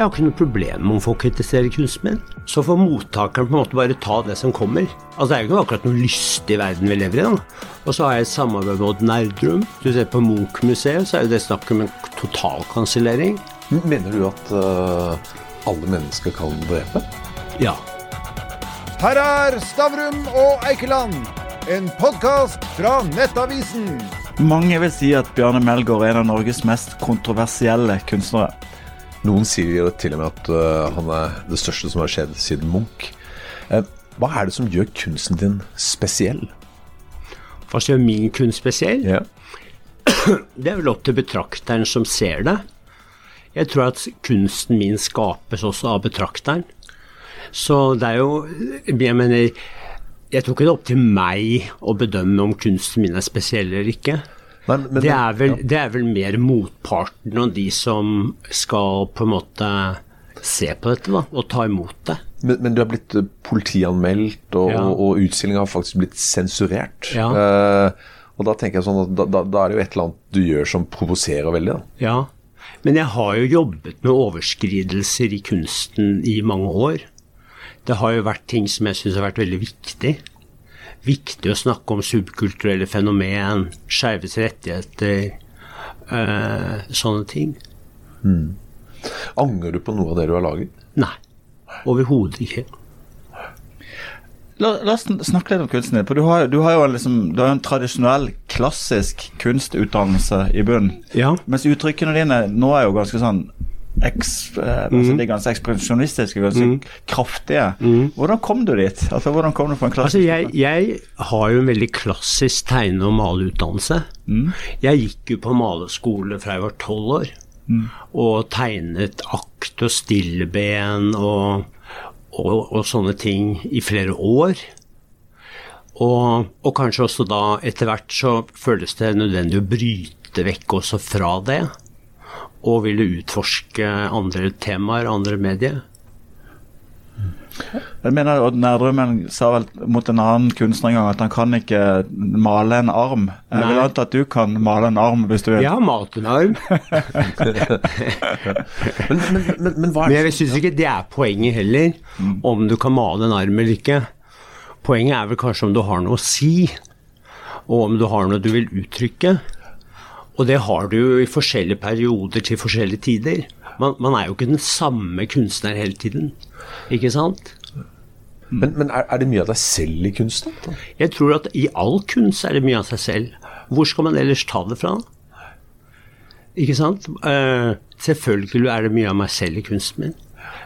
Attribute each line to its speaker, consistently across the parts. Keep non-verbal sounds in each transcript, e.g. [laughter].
Speaker 1: Jeg har ikke noe problem med om folk kritiserer kunsten min. Så får mottakeren på en måte bare ta det som kommer. Altså Det er jo ikke akkurat noe lystig verden vi lever i. da. Og så har jeg et samarbeid med Odd Nerdrum. Du ser På Munch-museet så er jo det snakk om en totalkansellering.
Speaker 2: Mener du at uh, alle mennesker kan drepe?
Speaker 1: Ja.
Speaker 3: Her er Stavrum og Eikeland, en podkast fra Nettavisen.
Speaker 4: Mange vil si at Bjarne Melgaard er en av Norges mest kontroversielle kunstnere.
Speaker 2: Noen sier til og med at uh, han er det største som har skjedd siden Munch. Uh, hva er det som gjør kunsten din spesiell?
Speaker 1: Hva som gjør min kunst spesiell?
Speaker 2: Ja. [clears throat]
Speaker 1: Det er vel opp til betrakteren som ser det. Jeg tror at kunsten min skapes også av betrakteren. Så det er jo Jeg mener Jeg tror ikke det er opp til meg å bedømme om kunsten min er spesiell eller ikke.
Speaker 2: Nei, men,
Speaker 1: det, er vel,
Speaker 2: ja.
Speaker 1: det er vel mer motparten og de som skal på en måte se på dette da, og ta imot det.
Speaker 2: Men, men du har blitt eh, politianmeldt, og,
Speaker 1: Ja.
Speaker 2: og, og utstillinga har faktisk blitt sensurert.
Speaker 1: Ja.
Speaker 2: Uh, og da tenker jeg sånn at da, da, da er det jo et eller annet du gjør som provoserer veldig. da.
Speaker 1: Ja, men jeg har jo jobbet med overskridelser i kunsten i mange år. Det har jo vært ting som jeg syns har vært veldig viktig. Viktig å snakke om subkulturelle fenomen, skeives rettigheter, eh, sånne ting.
Speaker 2: Angrer du på noe av det du har laget?
Speaker 1: Nei, overhodet ikke.
Speaker 4: La, la oss snakke litt om kunsten din. For du har, du har jo liksom, du har en tradisjonell, klassisk kunstutdannelse i bunnen.
Speaker 1: Ja.
Speaker 4: Mens uttrykkene dine nå er jo ganske sånn eks, eh, altså De er ganske ekspresjonistiske, ganske kraftige. Hvordan kom du dit? Altså, Hvordan kom du på en klassisk
Speaker 1: Altså, jeg, jeg har jo en veldig klassisk tegne- og maleutdannelse. Jeg gikk jo på maleskole fra jeg var tolv år, og tegnet akt og stilleben og, og, og sånne ting i flere år. Og, og kanskje også da etter hvert så føles det nødvendig å bryte vekk også fra det, og ville utforske andre temaer, andre medier.
Speaker 4: Jeg mener Odd Nærdrømmen sa vel mot en annen kunstner en gang at han kan ikke male en arm. Jeg vil
Speaker 1: Nei.
Speaker 4: anta at du kan male en arm hvis du vil.
Speaker 1: Jeg har malt en arm. [laughs]
Speaker 2: Men, men, men, men hva er det
Speaker 1: jeg syns ikke det er poenget heller, om du kan male en arm eller ikke. Poenget er vel kanskje om du har noe å si, og om du har noe du vil uttrykke. Og det har du jo i forskjellige perioder til forskjellige tider. Man, man er jo ikke den samme kunstner hele tiden, ikke sant?
Speaker 2: men, men er, er det mye av deg selv i kunsten?
Speaker 1: Jeg tror at i all kunst er det mye av seg selv. Hvor skal man ellers ta det fra? Ikke sant? Uh, selvfølgelig er det mye av meg selv i kunsten min.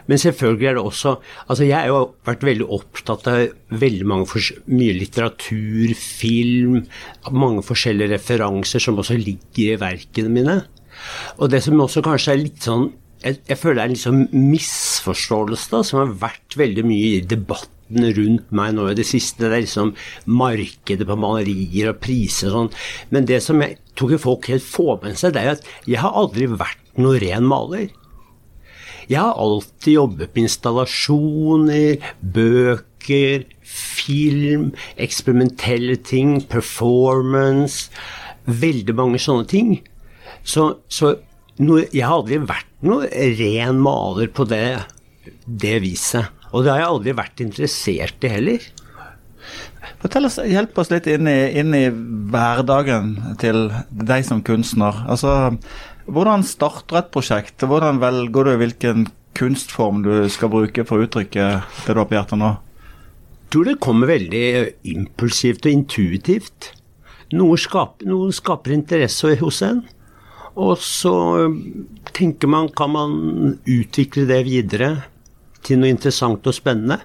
Speaker 1: Men selvfølgelig er det også Altså, jeg har jo vært veldig opptatt av veldig mange mye litteratur, film, mange forskjellige referanser som også ligger i verkene mine. Og det som også kanskje er litt sånn Jeg, jeg føler det er en sånn misforståelse da, som har vært veldig mye i debatten rundt meg nå i det siste. Det er liksom markedet på malerier og priser og sånn. Men det som jeg tror ikke folk helt får med seg, det er jo at jeg har aldri vært noen ren maler. Jeg har alltid jobbet med installasjoner, bøker, film, eksperimentelle ting, performance, veldig mange sånne ting. Så, så noe, jeg har aldri vært noen ren maler på det, det viset. Og det har jeg aldri vært interessert i heller.
Speaker 4: Fortell oss, Hjelp oss litt inn i, inn i hverdagen til deg som kunstner. Altså, Hvordan starter et prosjekt? Hvordan velger du hvilken kunstform du skal bruke for å uttrykke det du har på hjertet nå?
Speaker 1: Jeg tror det kommer veldig impulsivt og intuitivt. Noe skaper, noe skaper interesse hos en. Og så tenker man kan man utvikle det videre til noe interessant og spennende.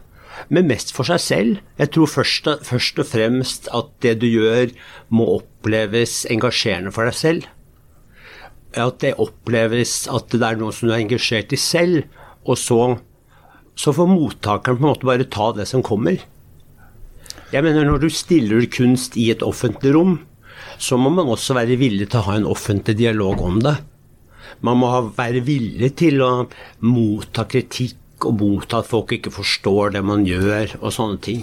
Speaker 1: Men mest for seg selv. Jeg tror først, først og fremst at det du gjør må oppleves engasjerende for deg selv. At det oppleves at det er noe som du er engasjert i selv, og så, så får mottakeren på en måte bare ta det som kommer. Jeg mener Når du stiller kunst i et offentlig rom, så må man også være villig til å ha en offentlig dialog om det. Man må være villig til å motta kritikk og motta at folk ikke forstår det man gjør, og sånne ting.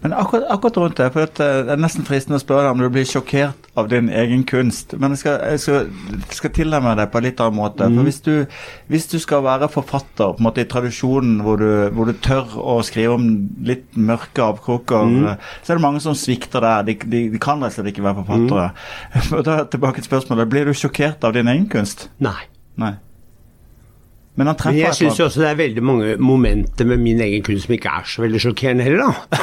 Speaker 4: Men akkurat, akkurat rundt det, for eh, det er nesten fristende å spørre deg om du blir sjokkert av din egen kunst. Men jeg skal, jeg skal, skal tilnærme deg på en litt annen måte. For hvis du, hvis du skal være forfatter på en måte i tradisjonen hvor du, hvor du tør å skrive om litt mørke avkroker, mm. så er det mange som svikter der. De, de, de kan rett og slett ikke være forfattere. [laughs] Og da tilbake til spørsmålet. Blir du sjokkert av din egen kunst?
Speaker 1: Nei.
Speaker 4: Nei. Men han
Speaker 1: Men
Speaker 4: treffer
Speaker 1: jeg syns også det er veldig mange momenter med min egen kunst som ikke er så veldig sjokkerende heller, da.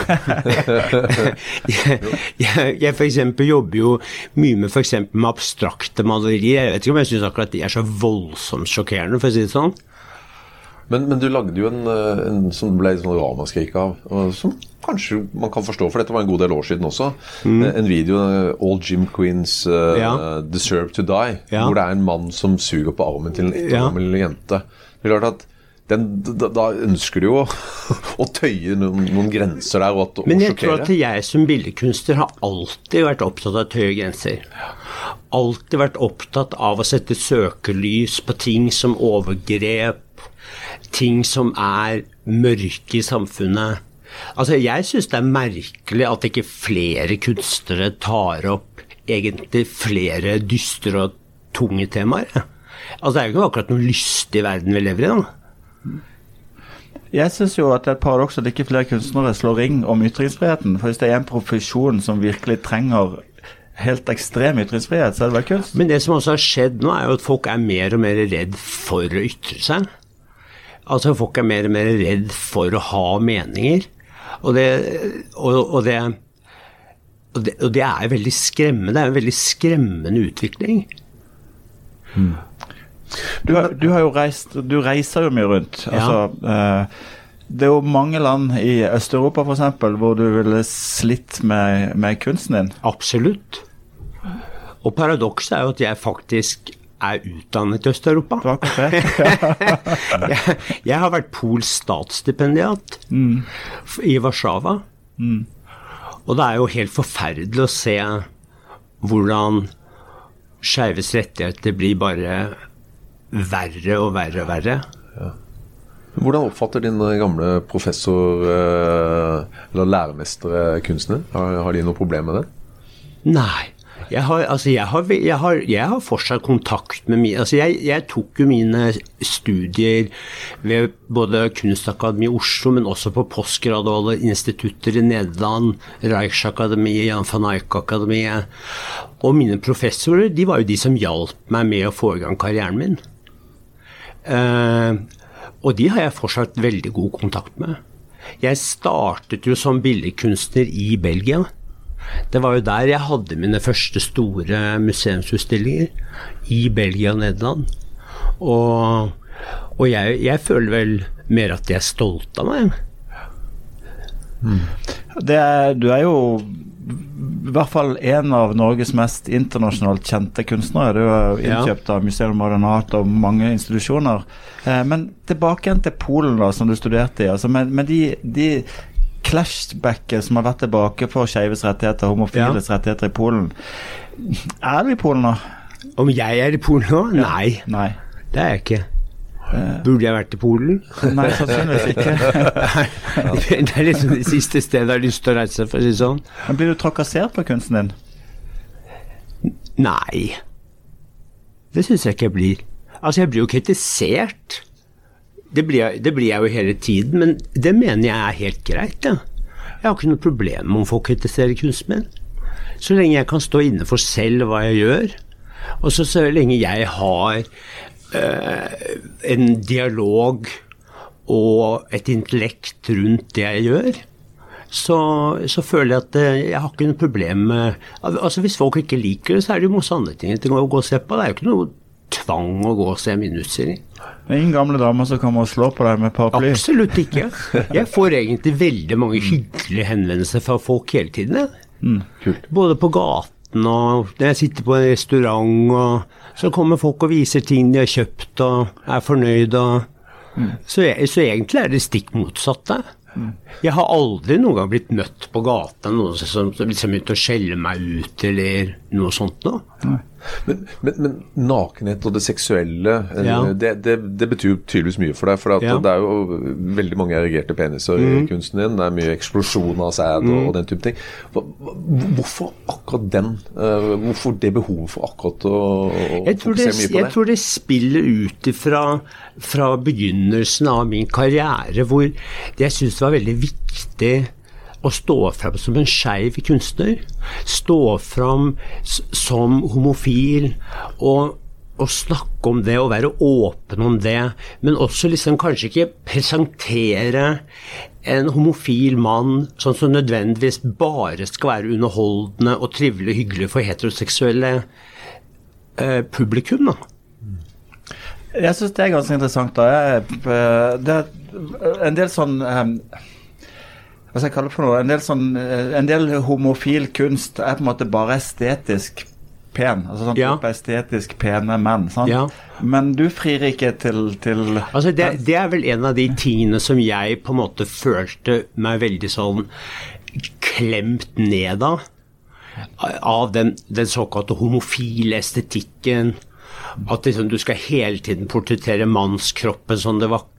Speaker 1: [laughs] jeg, jeg, jeg eksempel jobber jo mye med for med abstrakte malerier. Jeg vet ikke om jeg syns akkurat de er så voldsomt sjokkerende, for å si det sånn.
Speaker 2: Men, men du lagde jo en, eh, en som ble sånn ramaskrik av, og som kanskje man kan forstå, for dette var en god del år siden også. Mm. En video, eh, 'All Jim Queens uh,
Speaker 1: Ja.
Speaker 2: Deserve to Die',
Speaker 1: Ja.
Speaker 2: hvor det er en mann som suger på armen til en ett
Speaker 1: Ja.
Speaker 2: jente. Det er klart at den, da, da ønsker du jo [laughs] å, tøye noen, noen grenser der, og, at, og
Speaker 1: Men jeg tror at jeg som billedkunstner har alltid vært opptatt av å tøye grenser. Alltid vært opptatt av å sette søkelys på ting som overgrep, ting som er mørke i samfunnet. Altså, jeg syns det er merkelig at ikke flere kunstnere tar opp egentlig flere dystre og tunge temaer. Altså, det er jo ikke akkurat noe lystig verden vi lever i, da.
Speaker 4: Jeg syns jo at det er et paradoks at ikke flere kunstnere slår ring om ytringsfriheten. For hvis det er en profesjon som virkelig trenger helt ekstrem ytringsfrihet, så er det vel kunst.
Speaker 1: Men det som også har skjedd nå, er jo at folk er mer og mer redd for å ytre seg. Altså folk er mer og mer redd for å ha meninger. Og det, og, og det, og det, og det er veldig skremmende. Det er en veldig skremmende utvikling.
Speaker 4: Du har, du har jo reist Du reiser jo mye rundt.
Speaker 1: Ja.
Speaker 4: Altså, eh, det er jo mange land i Øst-Europa f.eks. hvor du ville slitt med, med kunsten din.
Speaker 1: Absolutt. Og paradokset er jo at jeg faktisk er utdannet i Øst-Europa. [laughs] Jeg, jeg har vært Pols statsstipendiat mm. i Warszawa. Og det er jo helt forferdelig å se hvordan skeives rettigheter blir bare verre og verre og verre.
Speaker 2: Hvordan oppfatter din eh, gamle professor eh, eller læremester kunstner? Har, har de noe problem med det?
Speaker 1: Nei. Jeg har, altså jeg, har, jeg, har, jeg har fortsatt kontakt med mine altså jeg, jeg tok jo mine studier ved både Kunstakademiet i Oslo, men også på postgraduale institutter i Nederland, Reichsakademiet, Jan van Eyck-akademiet. Og mine professorer de var jo de som hjalp meg med å få i gang karrieren min. Eh, og de har jeg fortsatt veldig god kontakt med. Jeg startet jo som billedkunstner i Belgia. Det var jo der jeg hadde mine første store museumsutstillinger. I Belgia og Nederland. Og, og jeg, jeg føler vel mer at jeg er stolt av meg.
Speaker 4: Det er, du er jo i hvert fall en av Norges mest internasjonalt kjente kunstnere. Det er jo innkjøpt av Museum Modern Art og mange institusjoner. Eh, men tilbake igjen til Polen, da, som du studerte i. Altså, med, med de, de clashbacket som har vært tilbake for skeives rettigheter, homofiles rettigheter i Polen. Er du i Polen nå?
Speaker 1: Om jeg er i Polen nå? Nei,
Speaker 4: Nei.
Speaker 1: det er jeg ikke. Burde jeg vært i Polen? [laughs]
Speaker 4: Nei, sannsynligvis ikke. [laughs]
Speaker 1: det er liksom det siste stedet jeg har lyst til å reise, for å si det sånn.
Speaker 4: Men blir du trakassert på kunsten din?
Speaker 1: Nei. Det syns jeg ikke jeg blir. Altså, jeg blir jo kritisert. Det blir, det blir jeg jo hele tiden, men det mener jeg er helt greit. Ja. Jeg har ikke noe problem med om folk kritiserer min. Så lenge jeg kan stå inne for selv hva jeg gjør, og så, så lenge jeg har en dialog og et intellekt rundt det jeg gjør, så, så føler jeg at eh, jeg har ikke noe problem med Altså Hvis folk ikke liker det, så er det jo masse andre ting til å gå og se på. Det er jo ikke noe tvang å gå og se min utstilling.
Speaker 4: Det er ingen gamle damer som kommer og slår på deg med paraply?
Speaker 1: Absolutt ikke. [laughs] Jeg får egentlig veldig mange hyggelige henvendelser fra folk hele tiden.
Speaker 2: Mm,
Speaker 1: Både på gaten og jeg sitter på en restaurant, og så kommer folk og viser ting de har kjøpt og er fornøyd. Og, så, så egentlig er det stikk motsatte. Jeg har aldri noen gang blitt møtt på gata noen som som liksom begynte å skjelle meg ut eller noe sånt noe.
Speaker 2: Men, men, men nakenhet og det seksuelle, eh,
Speaker 1: Ja.
Speaker 2: det, det, det betyr jo tydeligvis mye for deg. For
Speaker 1: Ja.
Speaker 2: det er jo veldig mange erigerte peniser i kunsten din. Det er mye eksplosjon av sæd og, og den type ting. Hvorfor akkurat den? Eh, hvorfor det behovet for akkurat å, å
Speaker 1: fokusere det,
Speaker 2: mye på det?
Speaker 1: jeg tror det spiller ut ifra fra begynnelsen av min karriere, hvor jeg syns det var veldig viktig å stå fram som en skeiv kunstner. Stå fram som homofil og, å snakke om det og være åpen om det. Men også liksom kanskje ikke presentere en homofil mann sånn som nødvendigvis bare skal være underholdende og trivelig og hyggelig for heteroseksuelle eh, publikum. da.
Speaker 4: Jeg syns det er ganske interessant. da. Jeg, eh, det er en del sånn eh, Hva skal jeg kalle det for noe? En del, sånn, eh, en del homofil kunst er på en måte bare estetisk pen. Altså sånn
Speaker 1: Ja.
Speaker 4: type estetisk pene menn. sant?
Speaker 1: Ja.
Speaker 4: Men du frir ikke til, til
Speaker 1: Altså det, det er vel en av de tingene som jeg på en måte følte meg veldig sånn klemt ned av. Av den, den såkalte homofile estetikken. At liksom du skal hele tiden portrettere mannskroppen som det vakre.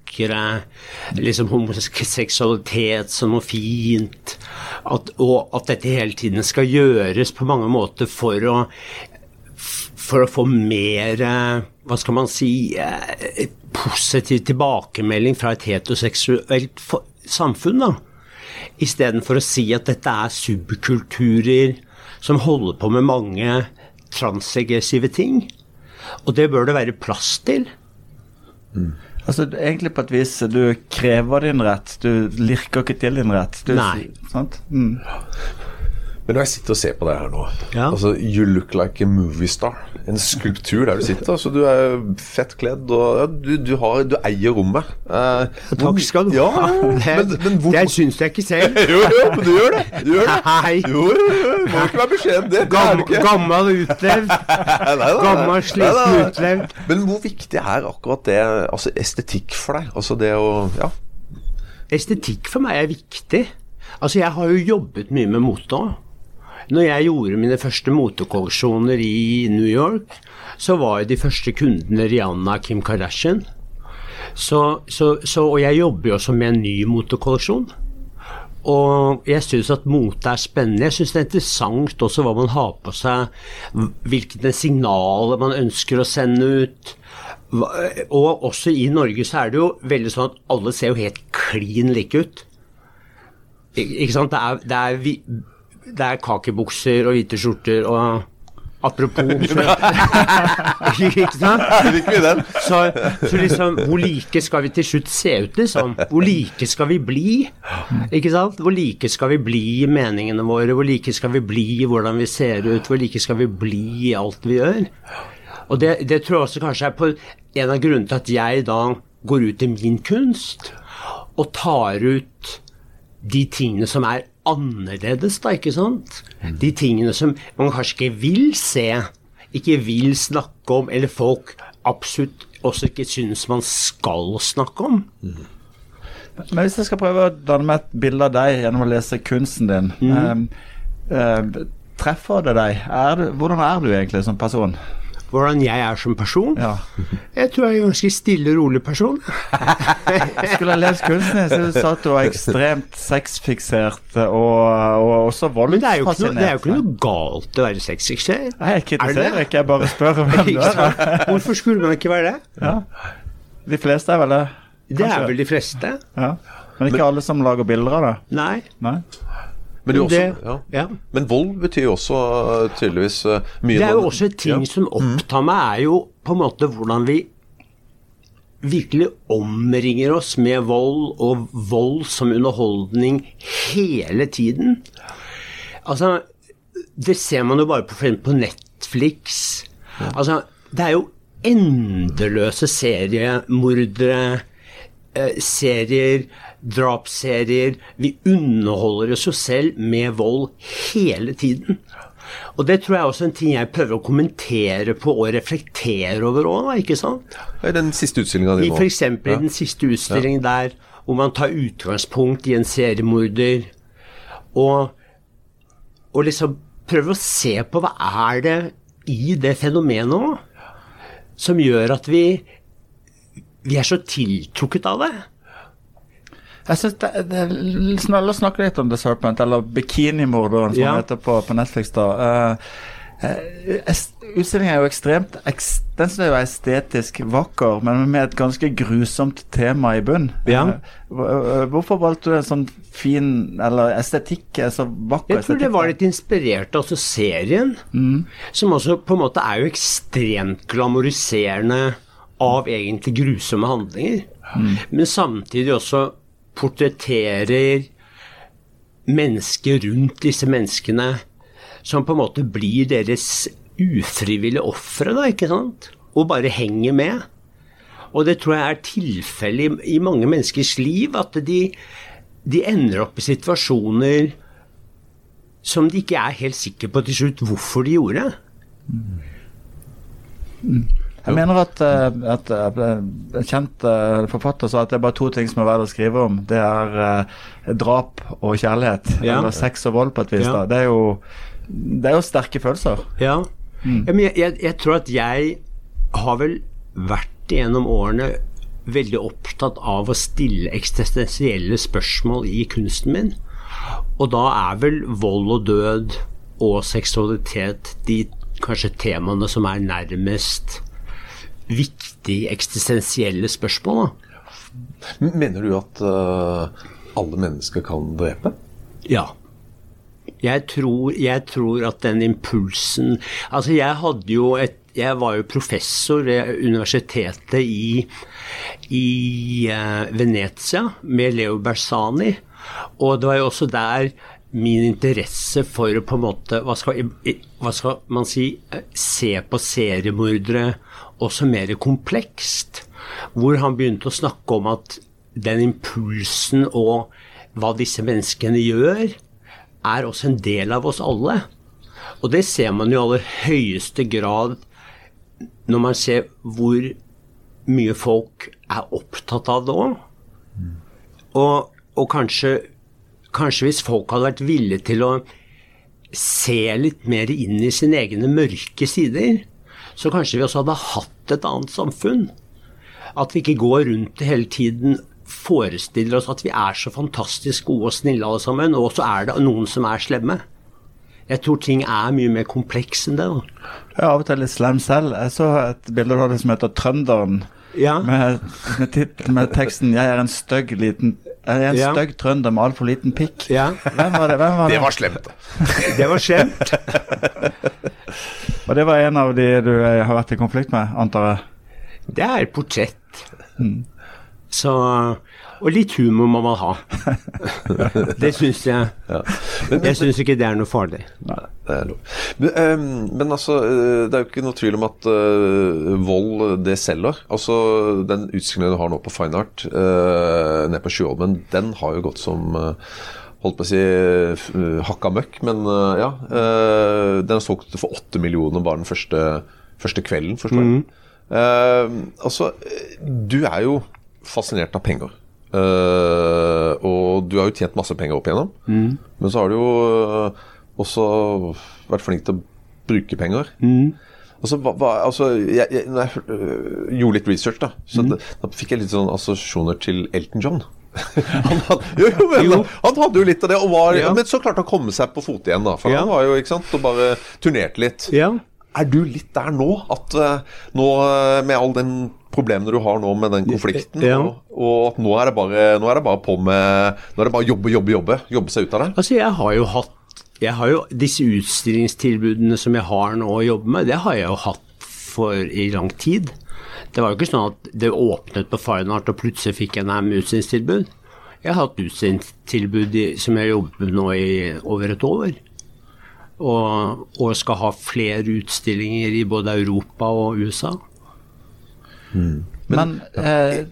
Speaker 1: Liksom homoseksualitet som noe fint. At, og at dette hele tiden skal gjøres på mange måter for å for å få mer hva skal man si eh, positiv tilbakemelding fra et heteroseksuelt samfunn. da. Istedenfor å si at dette er subkulturer som holder på med mange transaggressive ting. Og det bør det være plass til.
Speaker 4: Altså Egentlig på et vis du krever din rett, du lirker ikke til din rett. Du,
Speaker 1: Nei.
Speaker 4: Sant? Mm.
Speaker 2: Men når jeg sitter og ser på deg her nå
Speaker 1: Ja.
Speaker 2: altså You look like a movie star. En skulptur der du sitter. altså Du er fett kledd og ja, du, du, har, du eier rommet. Eh, hvor-
Speaker 1: Takk skal du ha.
Speaker 2: ja, men, men hvor,
Speaker 1: det syns jeg ikke selv. [laughs]
Speaker 2: jo, jo, men du gjør det. Du gjør det.
Speaker 1: Nei.
Speaker 2: Jo. Må ikke være beskjeden. Det, det er
Speaker 1: Gammel, utlevd. [laughs] Gammel, sliten utlevd.
Speaker 2: Men hvor viktig er akkurat det, altså estetikk for deg? Altså det å Ja.
Speaker 1: Estetikk for meg er viktig. Altså, jeg har jo jobbet mye med mote òg. Når jeg gjorde mine første motekolleksjoner i New York, så var jo de første kundene Rihanna og Kim Kardashian. Så, så, så, og jeg jobber jo også med en ny motekolleksjon. Og jeg syns at mote er spennende. Jeg syns det er interessant også hva man har på seg, hvilke signaler man ønsker å sende ut. Og også i Norge så er det jo veldig sånn at alle ser jo helt klin like ut. Ikke sant? Det er, det, er det er kakebukser og hvite skjorter og Apropos [laughs] [laughs] Ikke sant? Så, så liksom, hvor like skal vi til slutt se ut, liksom? Hvor like skal vi bli? Ikke sant? Hvor like skal vi bli i meningene våre? Hvor like skal vi bli i hvordan vi ser ut? Hvor like skal vi bli i alt vi gjør? Og det, det tror jeg også kanskje er på en av grunnene til at jeg da går ut i min kunst og tar ut de tingene som er annerledes, da, ikke sant? De tingene som man kanskje ikke vil se, ikke vil snakke om, eller folk absolutt også ikke synes man skal snakke om.
Speaker 4: Men hvis jeg skal prøve å danne meg et bilde av deg gjennom å lese kunsten din,
Speaker 1: mm.
Speaker 4: eh, eh, treffer det deg? Er du, hvordan er du egentlig som person?
Speaker 1: Hvordan jeg er som person.
Speaker 4: Ja.
Speaker 1: Jeg tror jeg er en ganske stille, og rolig person.
Speaker 4: Jeg skulle ha lest kunsten din, så du sa at du var ekstremt sexfiksert og, og også
Speaker 1: Men det det er jo ikke noe galt å være sexfiksert.
Speaker 4: Nei, jeg kritiserer
Speaker 1: Er det?
Speaker 4: ikke, jeg bare spør om [laughs] du er.
Speaker 1: Hvorfor skulle man ikke være det?
Speaker 4: Ja. De fleste er vel det.
Speaker 1: Det er vel de fleste.
Speaker 4: Ja. Men ikke alle som lager bilder av det.
Speaker 1: Nei.
Speaker 4: Nei.
Speaker 2: Men, også,
Speaker 1: Det-
Speaker 2: ja. Men vold betyr jo også uh, tydeligvis uh, mye
Speaker 1: Det er jo også ting som opptar meg, er jo på en måte hvordan vi virkelig omringer oss med vold, og vold som underholdning hele tiden. Altså, det ser man jo bare på, på Netflix. Altså, det er jo endeløse seriemordere, eh, serier, drapsserier. Vi underholder oss jo selv med vold hele tiden. Og det tror jeg er også en ting jeg prøver å kommentere på og reflektere over òg, ikke sant?
Speaker 2: I den siste utstillinga di nå.
Speaker 1: f.eks. i den siste utstillingen der, hvor man tar utgangspunkt i en seriemorder, og, og liksom prøver å se på hva er det i det fenomenet òg, som gjør at vi, vi er så tiltrukket av det.
Speaker 4: Jeg synes det, det La oss snakke litt om The Serpent, eller Bikinimorderen, som
Speaker 1: Ja.
Speaker 4: heter på, på Netflix. da. Uh, Utstillingen er jo ekstremt Den synes jeg er estetisk vakker, men med et ganske grusomt tema i bunn.
Speaker 1: Ja.
Speaker 4: Uh, hvorfor valgte du en sånn fin Eller estetikk er så vakker
Speaker 1: Jeg tror det var litt inspirert av altså serien, som også på en måte er jo ekstremt glamoriserende av egentlig grusomme handlinger. Men samtidig også portretterer mennesker rundt disse menneskene som på en måte blir deres ufrivillige ofre, da, ikke sant? Og bare henger med. Og det tror jeg er tilfellet i, mange menneskers liv, at de, de ender opp i situasjoner som de ikke er helt sikre på til slutt hvorfor de gjorde.
Speaker 4: Jeg mener at, eh, at eh, en kjent eh, forfatter sa at det er bare to ting som er verdt å skrive om. Det er drap og kjærlighet.
Speaker 1: Ja.
Speaker 4: Eller sex og vold, på et vis.
Speaker 1: Ja.
Speaker 4: Det er, jo, det er jo sterke følelser.
Speaker 1: Ja. ja men jeg, jeg, jeg tror at jeg har vel vært gjennom årene veldig opptatt av å stille eksistensielle spørsmål i kunsten min. Og da er vel vold og død og seksualitet de kanskje temaene som er nærmest viktige eksistensielle spørsmål. Da.
Speaker 2: Mener du at uh, alle mennesker kan drepe?
Speaker 1: Ja. Jeg tror, jeg tror at den impulsen Altså, jeg hadde jo et Jeg var jo professor ved universitetet i, i uh, Venezia med Leo Bersani. Og det var jo også der min interesse for å på en måte Hva skal, hva skal man si eh, Se på seriemordere også mer komplekst. Hvor han begynte å snakke om at den impulsen og hva disse menneskene gjør, er også en del av oss alle. Og det ser man jo i aller høyeste grad når man ser hvor mye folk er opptatt av det òg. Og, og kanskje, kanskje hvis folk hadde vært villige til å se litt mer inn i sine egne mørke sider, så kanskje vi også hadde hatt et annet samfunn. At vi ikke går rundt hele tiden forestiller oss at vi er så fantastisk gode og snille alle sammen, og så er det noen som er slemme. Jeg tror ting er mye mer kompleks enn det. da.
Speaker 4: Jeg er av og til litt slem selv. Jeg så et bilde av det som heter 'Trønderen'.
Speaker 1: Ja.
Speaker 4: Med, med, tit- med teksten 'Jeg er en stygg liten Jeg det en
Speaker 1: Ja.
Speaker 4: stygg trønder med altfor liten pikk'.
Speaker 1: Ja.
Speaker 4: Hvem var det? Hvem var det?
Speaker 2: Det var slemt. [laughs]
Speaker 1: Det var slemt.
Speaker 4: Og det var en av de du eh, har vært i konflikt med, antar jeg?
Speaker 1: Det er et portrett. Så Og litt humor må man ha. [laughs] Det syns jeg.
Speaker 2: Ja. Men, men,
Speaker 1: Jeg syns ikke det er noe farlig.
Speaker 2: Nei, det er lov. Men, um, men altså, eh, det er jo ikke noe tvil om at uh, vold, det selger. Altså, Den utstillingen du har nå på Fine Art uh, nede på Sjøholmen, den har jo gått som uh, Holdt på å si eh, hakka møkk, men uh, ja. Uh, den har solgt for åtte millioner bare den første, første kvelden, forstår jeg. Eh, altså, eh, du er jo fascinert av penger. Uh, og du har jo tjent masse penger opp igjennom. Men så har du jo eh, også vært flink til å bruke penger. Altså, hva, hva, altså jeg, jeg, når jeg øh, gjorde litt research, da, så da, da fikk jeg litt sånn assosiasjoner til Elton John. [laughs] han, hadde, jo, jo, men,
Speaker 1: Jo.
Speaker 2: han hadde jo litt av det, var,
Speaker 1: Ja.
Speaker 2: men så klarte han å komme seg på fote igjen. da For
Speaker 1: Ja.
Speaker 2: han var jo, ikke sant, og bare turnerte litt.
Speaker 1: Ja.
Speaker 2: Er du litt der nå? At eh, nå eh, med all den problemene du har nå med den konflikten,
Speaker 1: Ja.
Speaker 2: og, og at nå er, det bare, nå er det bare på med Nå er det bare jobbe, jobbe, jobbe. Jobbe seg ut av det.
Speaker 1: Altså, jeg har jo hatt jeg har jo Disse utstillingstilbudene som jeg har nå å jobbe med, det har jeg jo hatt for i lang tid. Det var jo ikke sånn at det åpnet på Fine Art og plutselig fikk jeg en utstillingstilbud. Jeg har hatt utstillingstilbud som jeg har jobbet med nå i over et år. Og, og skal ha flere utstillinger i både Europa og USA.
Speaker 4: Men, eh,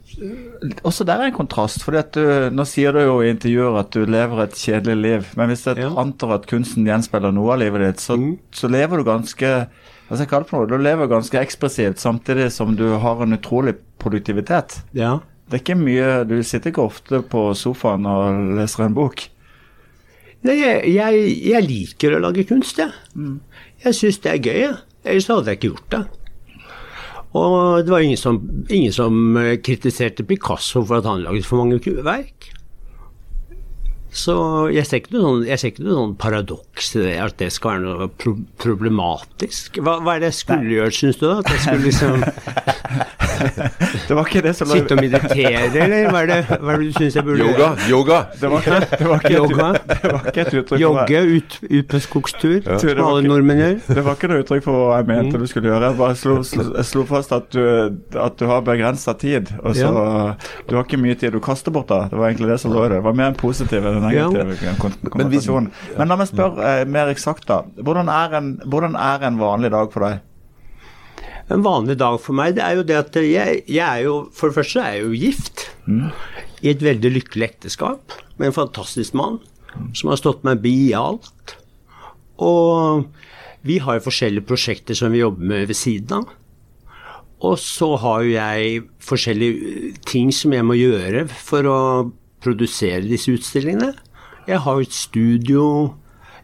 Speaker 4: også der er en kontrast. fordi at du, Nå sier du jo i intervjuer at du lever et kjedelig liv. Men hvis jeg
Speaker 1: Ja.
Speaker 4: antar at kunsten gjenspeiler noe av livet ditt, så, så lever du ganske hva skal jeg kalle det for noe? Du lever ganske ekspressivt samtidig som du har en utrolig produktivitet.
Speaker 1: Ja.
Speaker 4: Det er ikke mye Du sitter ikke ofte på sofaen og leser en bok.
Speaker 1: Nei, jeg, jeg, liker å lage kunst, jeg. Jeg syns det er gøy, jeg. Ellers hadde jeg ikke gjort det. Og det var ingen som, ingen som eh, kritiserte Picasso for at han laget for mange verk. Så jeg ser ikke noe sånn, sånn paradoks i det, at det skal være noe pro problematisk. Hva, hva er det jeg skulle gjøre, syns du? da? At jeg skulle liksom [laughs]
Speaker 4: Det var ikke det som
Speaker 1: sitte og meditere, eller hva er det, hva er det du syns jeg burde
Speaker 2: Yoga!
Speaker 1: gjøre?
Speaker 2: yoga.
Speaker 4: Det var ikke, det var ikke,
Speaker 1: Yoga.
Speaker 4: Et, [laughs] det var ikke et uttrykk for
Speaker 1: Jogge ut, ut på skogstur,
Speaker 4: det
Speaker 1: som
Speaker 4: var
Speaker 1: alle nordmenn gjør. [laughs]
Speaker 4: Det var ikke noe uttrykk for hva jeg mente du skulle gjøre. Jeg bare slo, slo, jeg slo fast at du, at du har begrensa tid. Og så Du har ikke mye tid du kaster bort da. Det var egentlig det som lå i det. Det var mer en positiv enn
Speaker 2: Men
Speaker 4: vi. Men la meg spørre eh, mer eksakt, da. Hvordan er, en, hvordan er en vanlig dag for deg?
Speaker 1: En vanlig dag for meg, det er jo det at jeg, jeg er jo For det første er jeg jo gift. I et veldig lykkelig ekteskap med en fantastisk mann som har stått meg bi i alt. Og vi har jo forskjellige prosjekter som vi jobber med ved siden av. Og så har jo jeg forskjellige ting som jeg må gjøre for å produsere disse utstillingene. Jeg har jo et studio,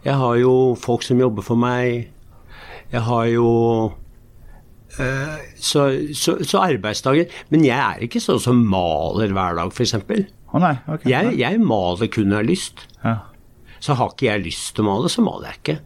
Speaker 1: jeg har jo folk som jobber for meg. Jeg har jo Eh, så, så, så arbeidsdager Men jeg er ikke sånn som maler hver dag, f.eks.
Speaker 4: Oh, nei, ok.
Speaker 1: Jeg, jeg maler kun når jeg har lyst.
Speaker 4: Ja.
Speaker 1: Så har ikke jeg lyst til å male, så maler jeg ikke.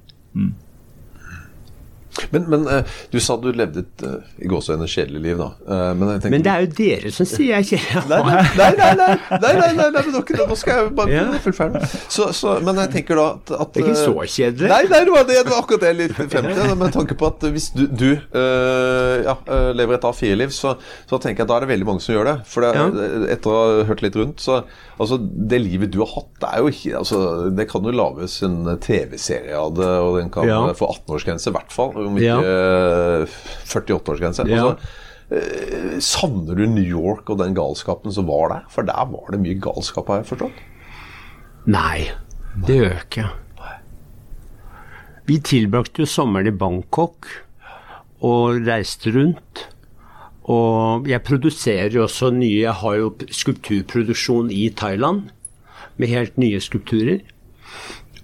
Speaker 2: Men, men, eh, du sa du levde et eh, i gåseøyne kjedelig liv, da. Eh, men, tenker,
Speaker 1: men, det er jo dere som sier jeg er
Speaker 2: kjedelig. Nei, nei, nei, nei, nei, nei, nå skal jeg bare
Speaker 1: ja.
Speaker 2: fullføre. Så, så, men jeg tenker da at, at
Speaker 1: Det er ikke så kjedelig?
Speaker 2: Nei, nei, det var, det, det var akkurat det jeg litt frem. Med tanke på at hvis du, du øh, ja, lever et A4-liv, så, så, tenker jeg at da er det veldig mange som gjør det. For det,
Speaker 1: ja.
Speaker 2: etter å ha hørt litt rundt, så Altså, det livet du har hatt, det er jo ikke altså, Det kan jo lages en TV-serie av det, og den kan få 18-årsgrense, i hvert fall. Om ikke
Speaker 1: Ja.
Speaker 2: eh, 48-årsgrense.
Speaker 1: Ja.
Speaker 2: Altså, Eh, Savner du New York og den galskapen som var der? For der var det mye galskap, har jeg forstått.
Speaker 1: Nei, det gjør jeg ikke. Vi tilbrakte jo sommeren i Bangkok og reiste rundt. Og jeg produserer jo også nye Jeg har jo skulpturproduksjon i Thailand med helt nye skulpturer.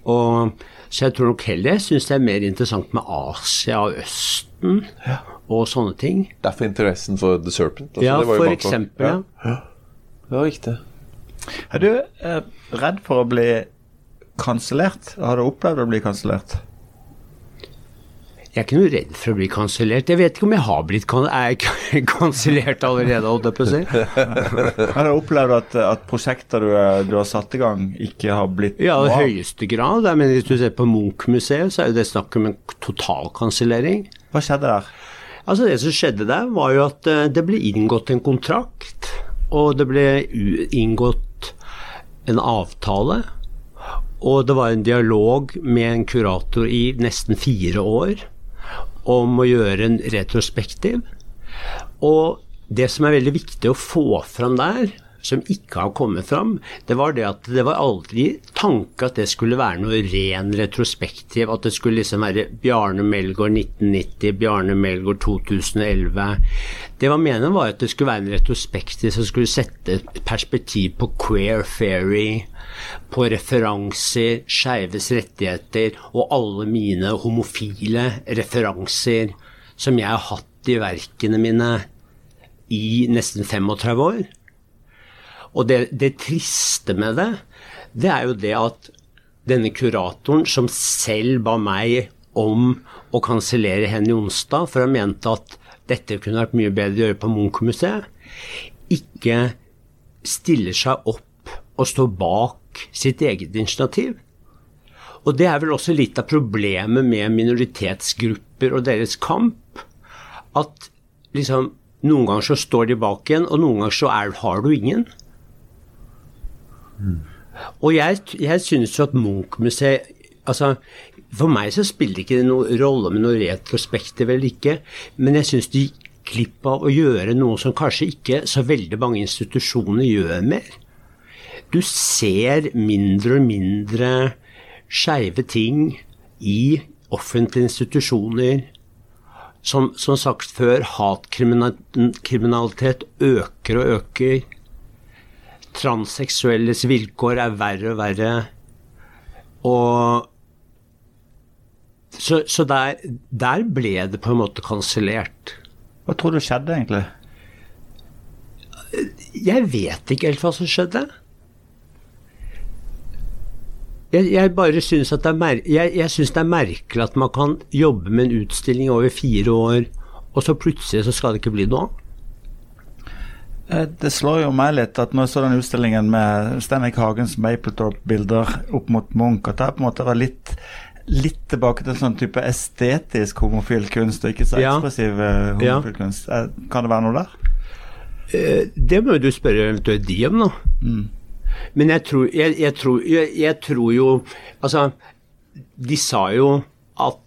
Speaker 1: Og, så jeg tror nok heller jeg syns det er mer interessant med Asia og Østen og sånne ting.
Speaker 2: Derfor interessen for The Serpent. altså,
Speaker 1: Ja,
Speaker 2: det var jo
Speaker 1: for eksempel. Ja.
Speaker 2: Ja. ja, riktig.
Speaker 4: Er du eh, redd for å bli kansellert? Har du opplevd å bli kansellert?
Speaker 1: Jeg er ikke noe redd for å bli kansellert. Jeg vet ikke om jeg har blitt kan er [laughs] kansellert allerede, holdt jeg på å si. [laughs]
Speaker 4: Har du opplevd at, at prosjekter du, er- du har satt i gang, ikke har blitt
Speaker 1: Ja, i høyeste grad. Mener, hvis du ser på Munch-museet, så er jo det snakk om en totalkansellering.
Speaker 4: Hva skjedde der?
Speaker 1: Altså Det som skjedde der, var jo at eh, det ble inngått en kontrakt, og det ble inngått en avtale. Og det var en dialog med en kurator i nesten fire år om å gjøre en retrospektiv. Og det som er veldig viktig å få fram der, som ikke har kommet fram, det var det at det var aldri tanke at det skulle være noe ren retrospektiv. At det skulle liksom være Bjarne Melgaard 1990, Bjarne Melgaard 2011. Det var meningen var at det skulle være en retrospektiv som skulle sette et perspektiv på queer fairy, på referanser, skeives rettigheter og alle mine homofile referanser som jeg har hatt i verkene mine i nesten 35 år. Og det, det triste med det, det er jo det at denne kuratoren, som selv ba meg om å kansellere Henny Onsdag, for han mente at dette kunne vært mye bedre å gjøre på Munch-museet, ikke stiller seg opp og står bak sitt eget initiativ. Og det er vel også litt av problemet med minoritetsgrupper og deres kamp. At liksom noen ganger så står de bak en, og noen ganger så er, har du ingen. Og jeg, jeg synes jo at Munch-museet altså, For meg så spiller det ikke noen rolle med noe retrospektiv eller ikke, men jeg syns de gikk glipp av å gjøre noe som kanskje ikke så veldig mange institusjoner gjør mer. Du ser mindre og mindre skeive ting i offentlige institusjoner. Som, som sagt før, hatkriminalitet øker og øker. Transseksuelles vilkår er verre og verre. Og Så, så der, der ble det på en måte kansellert.
Speaker 4: Hva tror du skjedde, egentlig?
Speaker 1: Jeg vet ikke helt hva som skjedde. Jeg, jeg bare syns at det er, jeg, jeg synes det er merkelig at man kan jobbe med en utstilling over fire år, og så plutselig så skal det ikke bli noe av.
Speaker 4: Eh, Det slår jo meg litt at når jeg så den utstillingen med Stenrik Hagens Mapletorp-bilder opp mot Munch, at det på en måte var litt, litt tilbake til sånn type estetisk homofil kunst, og ikke så ekspressiv eh,
Speaker 1: Ja.
Speaker 4: homofil kunst. Eh, Kan det være noe der?
Speaker 1: Det må jo du spørre eventuelt de om, da. Men jeg tror, jeg, jeg, tror, jeg, jeg tror jo Altså, de sa jo at,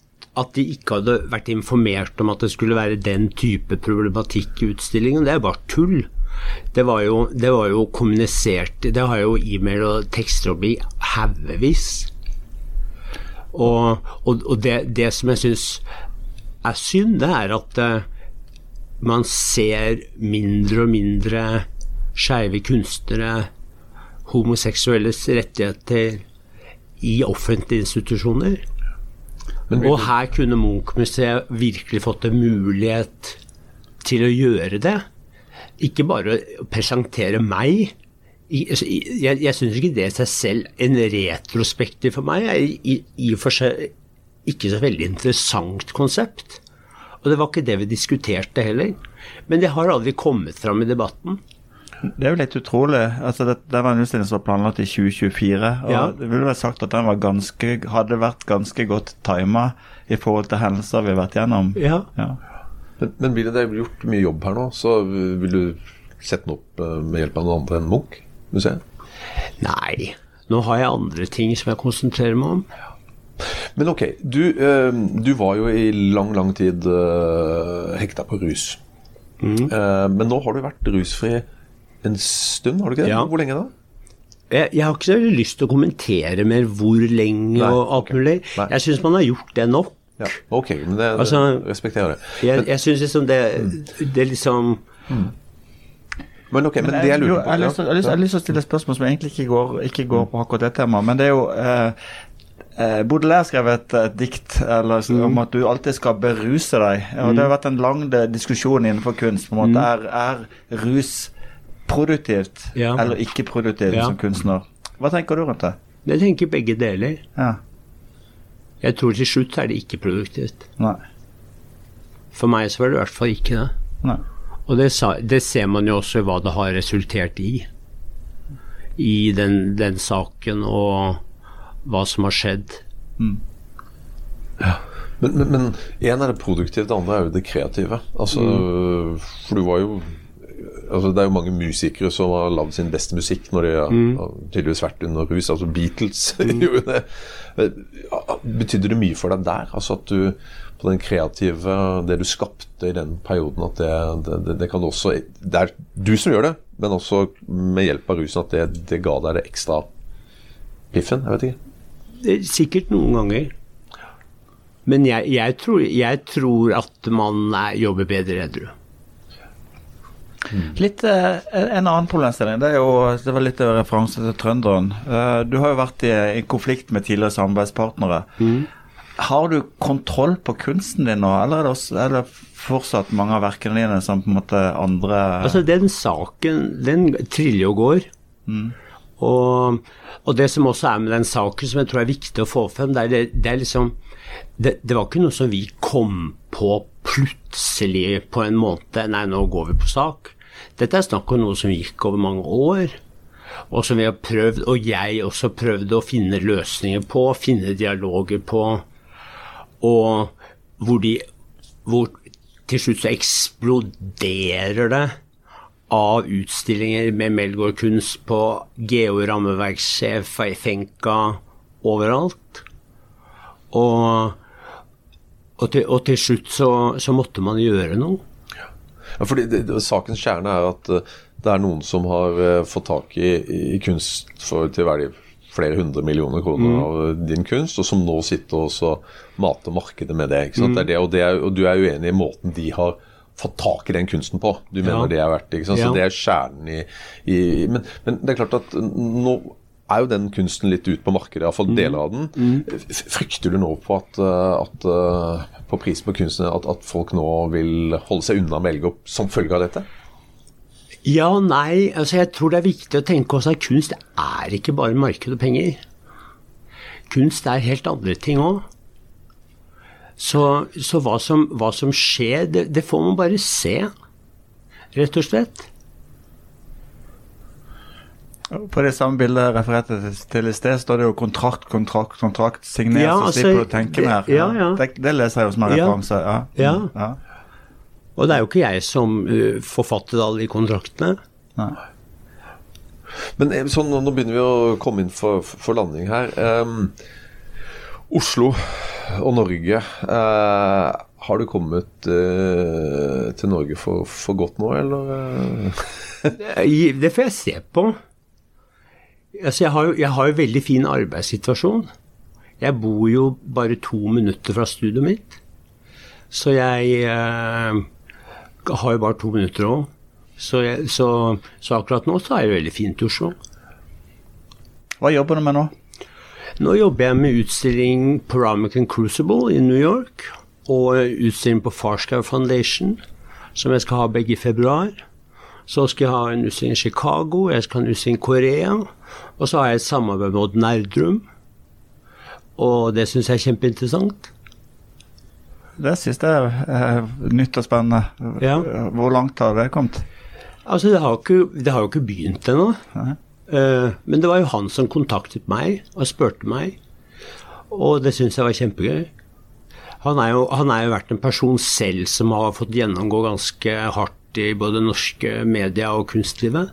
Speaker 1: at de ikke hadde vært informert om at det skulle være den type problematikk i utstillingen. Det er bare tull. Det var jo, det var jo kommunisert Det har jo e-mail og tekster å bli haugevis. Og, og, og det, det som jeg syns er synd, det er at eh, man ser mindre og mindre skeive kunstnere, homoseksuelles rettigheter, i offentlige institusjoner.
Speaker 2: Men
Speaker 1: Og her kunne Munch-museet virkelig fått en mulighet til å gjøre det. Ikke bare å presentere meg. Altså, Jeg, jeg syns ikke det i seg selv, en retrospektiv for meg, er i, i, og for seg ikke så veldig interessant konsept. Og det var ikke det vi diskuterte heller. Men det har aldri kommet fram i debatten.
Speaker 4: Det er jo litt utrolig. altså Det, det var en utstilling som var planlagt i 2024. og
Speaker 1: Ja.
Speaker 4: Det ville vært sagt at den var ganske, hadde vært ganske godt tima i forhold til hendelser vi har vært gjennom.
Speaker 1: Ja.
Speaker 4: Ja.
Speaker 2: Men, men vil det er gjort mye jobb her nå, så vil du sette den opp eh, med hjelp av noen andre enn Munch? Museet?
Speaker 1: Nei, nå har jeg andre ting som jeg konsentrerer meg om.
Speaker 2: Men ok, du, eh, du var jo i lang, lang tid uh, hekta på rus.
Speaker 1: Mm.
Speaker 2: Eh, men nå har du vært rusfri en stund, har du ikke det?
Speaker 1: Ja.
Speaker 2: Hvor lenge da?
Speaker 1: Jeg, jeg har ikke så veldig lyst til å kommentere mer hvor lenge
Speaker 2: Nei,
Speaker 1: og alt mulig.
Speaker 2: Nei.
Speaker 1: Jeg syns man har gjort det nok.
Speaker 2: Ja, ok, men det,
Speaker 1: Altså,
Speaker 2: det respekterer det.
Speaker 1: Jeg, jeg syns liksom det, det liksom
Speaker 2: Men ok, men det
Speaker 4: jeg,
Speaker 2: lurer på
Speaker 4: jeg, har lyst, til å stille et spørsmål som egentlig ikke går, ikke går på akkurat det temaet. Men det er jo eh, eh, Baudelaire skrev et, et dikt eller,
Speaker 1: Mm.
Speaker 4: om at du alltid skal beruse deg. Og Det har vært en lang diskusjon innenfor kunst. på en måte. Er, er rus produktivt
Speaker 1: Mm. Ja.
Speaker 4: eller ikke produktivt
Speaker 1: Ja.
Speaker 4: som kunstner? Hva tenker du rundt det?
Speaker 1: Jeg tenker begge deler.
Speaker 4: Ja.
Speaker 1: Jeg tror til slutt er det ikke produktivt.
Speaker 4: Nei.
Speaker 1: For meg så var det i hvert fall ikke det.
Speaker 4: Nei.
Speaker 1: Og det, sa, det ser man jo også i hva det har resultert i. I den, den saken og hva som har skjedd.
Speaker 2: Men, Ja. men en er det produktive, det andre er jo det kreative. Altså,
Speaker 1: Mm.
Speaker 2: For du var jo altså, Det er jo mange musikere som har lagd sin beste musikk når de har,
Speaker 1: Mm.
Speaker 2: har tydeligvis vært under rus. Altså Beatles [laughs] gjorde det. Betydde det mye for deg der? Altså at du på den kreative, det du skapte i den perioden, at det, det, det, det kan også Det er du som gjør det, men også med hjelp av rusen at det, det ga deg det ekstra piffen? Jeg vet ikke.
Speaker 1: Det er Sikkert noen ganger. Men jeg, jeg, tror, jeg tror at man er, jobber bedre edru.
Speaker 4: Litt eh, En annen problemstilling det er jo, det var litt referanse til trønderen. Eh, du har jo vært i, i konflikt med tidligere samarbeidspartnere. Har du kontroll på kunsten din nå, eller er det, også, er det fortsatt mange av verkene dine som på en måte andre
Speaker 1: Altså, den saken, den triller og går. Og, og det som også er med den saken, som jeg tror er viktig å få frem, det er, det, det er liksom det, det var ikke noe som vi kom på plutselig på en måned. Nei, nå går vi på sak. Dette er snakk om noe som gikk over mange år. Og som vi har prøvd, og jeg også prøvde å finne løsninger på, finne dialoger på. Og hvor de Hvor til slutt så eksploderer det av utstillinger med Melgaard-kunst på Geo rammeverkssjef, Feifenka, overalt. Og, og, til, og til slutt så, så måtte man gjøre noe.
Speaker 2: Ja, fordi det, det, Sakens kjerne er at eh, det er noen som har eh, fått tak i, i kunst for til verdi flere hundre millioner kroner av eh, din kunst, og som nå sitter og mater markedet med det. ikke sant? Det er det, og, det er, og du er uenig i måten de har fått tak i den kunsten på. Du mener
Speaker 1: Ja.
Speaker 2: det er verdt det. Så
Speaker 1: Ja.
Speaker 2: det er kjernen i, i men, men det er klart at nå er jo den kunsten litt ut på markedet, iallfall
Speaker 1: Mm.
Speaker 2: deler av den. Mm. Frykter du nå på at, eh, at eh, på prisen på kunsten at, at folk nå vil holde seg unna med Elgop som følge av dette?
Speaker 1: Ja og nei. Altså, jeg tror det er viktig å tenke også at kunst er ikke bare marked og penger. Kunst er helt andre ting òg. Så, så hva, som, hva som skjer, det, det får man bare se. Rett og slett.
Speaker 4: På det samme bildet jeg refererte til- i sted, står det jo kontrakt, kontrakt, kontrakt. Signer,
Speaker 1: Ja,
Speaker 4: så
Speaker 1: altså,
Speaker 4: slipper du å tenke mer.
Speaker 1: ja, ja.
Speaker 4: Det, det leser jeg jo som en referanse. Ja.
Speaker 1: Ja.
Speaker 4: ja.
Speaker 1: Og det er jo ikke jeg som uh, forfattet alle de kontraktene.
Speaker 4: Nei.
Speaker 2: Men sånn, nå, nå begynner vi å komme inn for, for landing her. Um, Oslo og Norge. Uh, har du kommet uh, til Norge for, for godt nå, eller? Eh,
Speaker 1: Det får jeg se på. Altså, jeg, har jo, jeg har jo veldig fin arbeidssituasjon. Jeg bor jo bare to minutter fra studioet mitt. Så jeg eh, har jo bare to minutter òg. Så, så, så akkurat nå så er det veldig fint i Oslo.
Speaker 4: Hva jobber du med nå?
Speaker 1: Nå jobber jeg med utstilling på Ramacan Crucible i New York. Og utstilling på Farskau Foundation, som jeg skal ha begge i februar. Så skal jeg ha en utstilling i Chicago, jeg skal ha en utstilling i Korea. Og så har jeg et samarbeid med Odd Nerdrum. Og det syns jeg er kjempeinteressant.
Speaker 4: Det siste er eh, nytt og spennende.
Speaker 1: Ja.
Speaker 4: Hvor langt har det kommet?
Speaker 1: Altså, det har jo ikke, det har jo ikke begynt ennå. Eh, men det var jo han som kontaktet meg og spurte meg. Og det syns jeg var kjempegøy. Han er, jo, han er jo vært en person selv som har fått gjennomgå ganske hardt i både norske media og kunstlivet.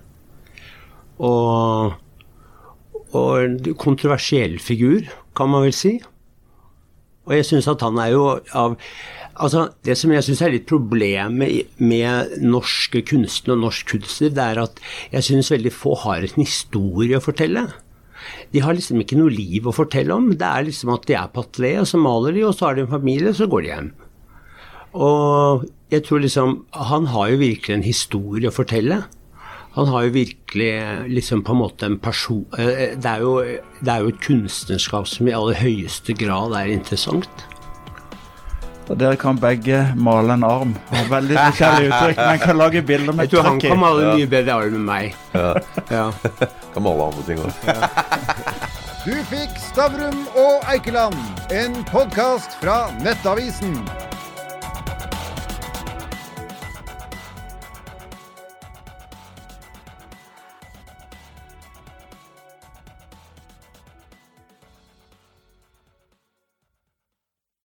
Speaker 1: Og, og en kontroversiell figur, kan man vel si. Og jeg syns at han er jo av Altså, det som jeg syns er litt problemet med norske kunstnere og norsk kunstliv, det er at jeg syns veldig få har en historie å fortelle. De har liksom ikke noe liv å fortelle om. Det er liksom at de er på atelier, og så maler de, og så har de en familie, og så går de hjem. Og jeg tror liksom Han har jo virkelig en historie å fortelle. Han har jo virkelig liksom på en måte en person eh, Det er jo, det er jo et kunstnerskap som i aller høyeste grad er interessant.
Speaker 4: Og dere kan begge male en arm. Veldig forskjellige uttrykk, men kan lage bilder med
Speaker 1: Jeg tror han kan male mye bedre arm enn meg. Ja. [laughs]
Speaker 2: Kan male andre ting òg.
Speaker 3: Du fikk Stavrum og Eikeland, en podkast fra Nettavisen.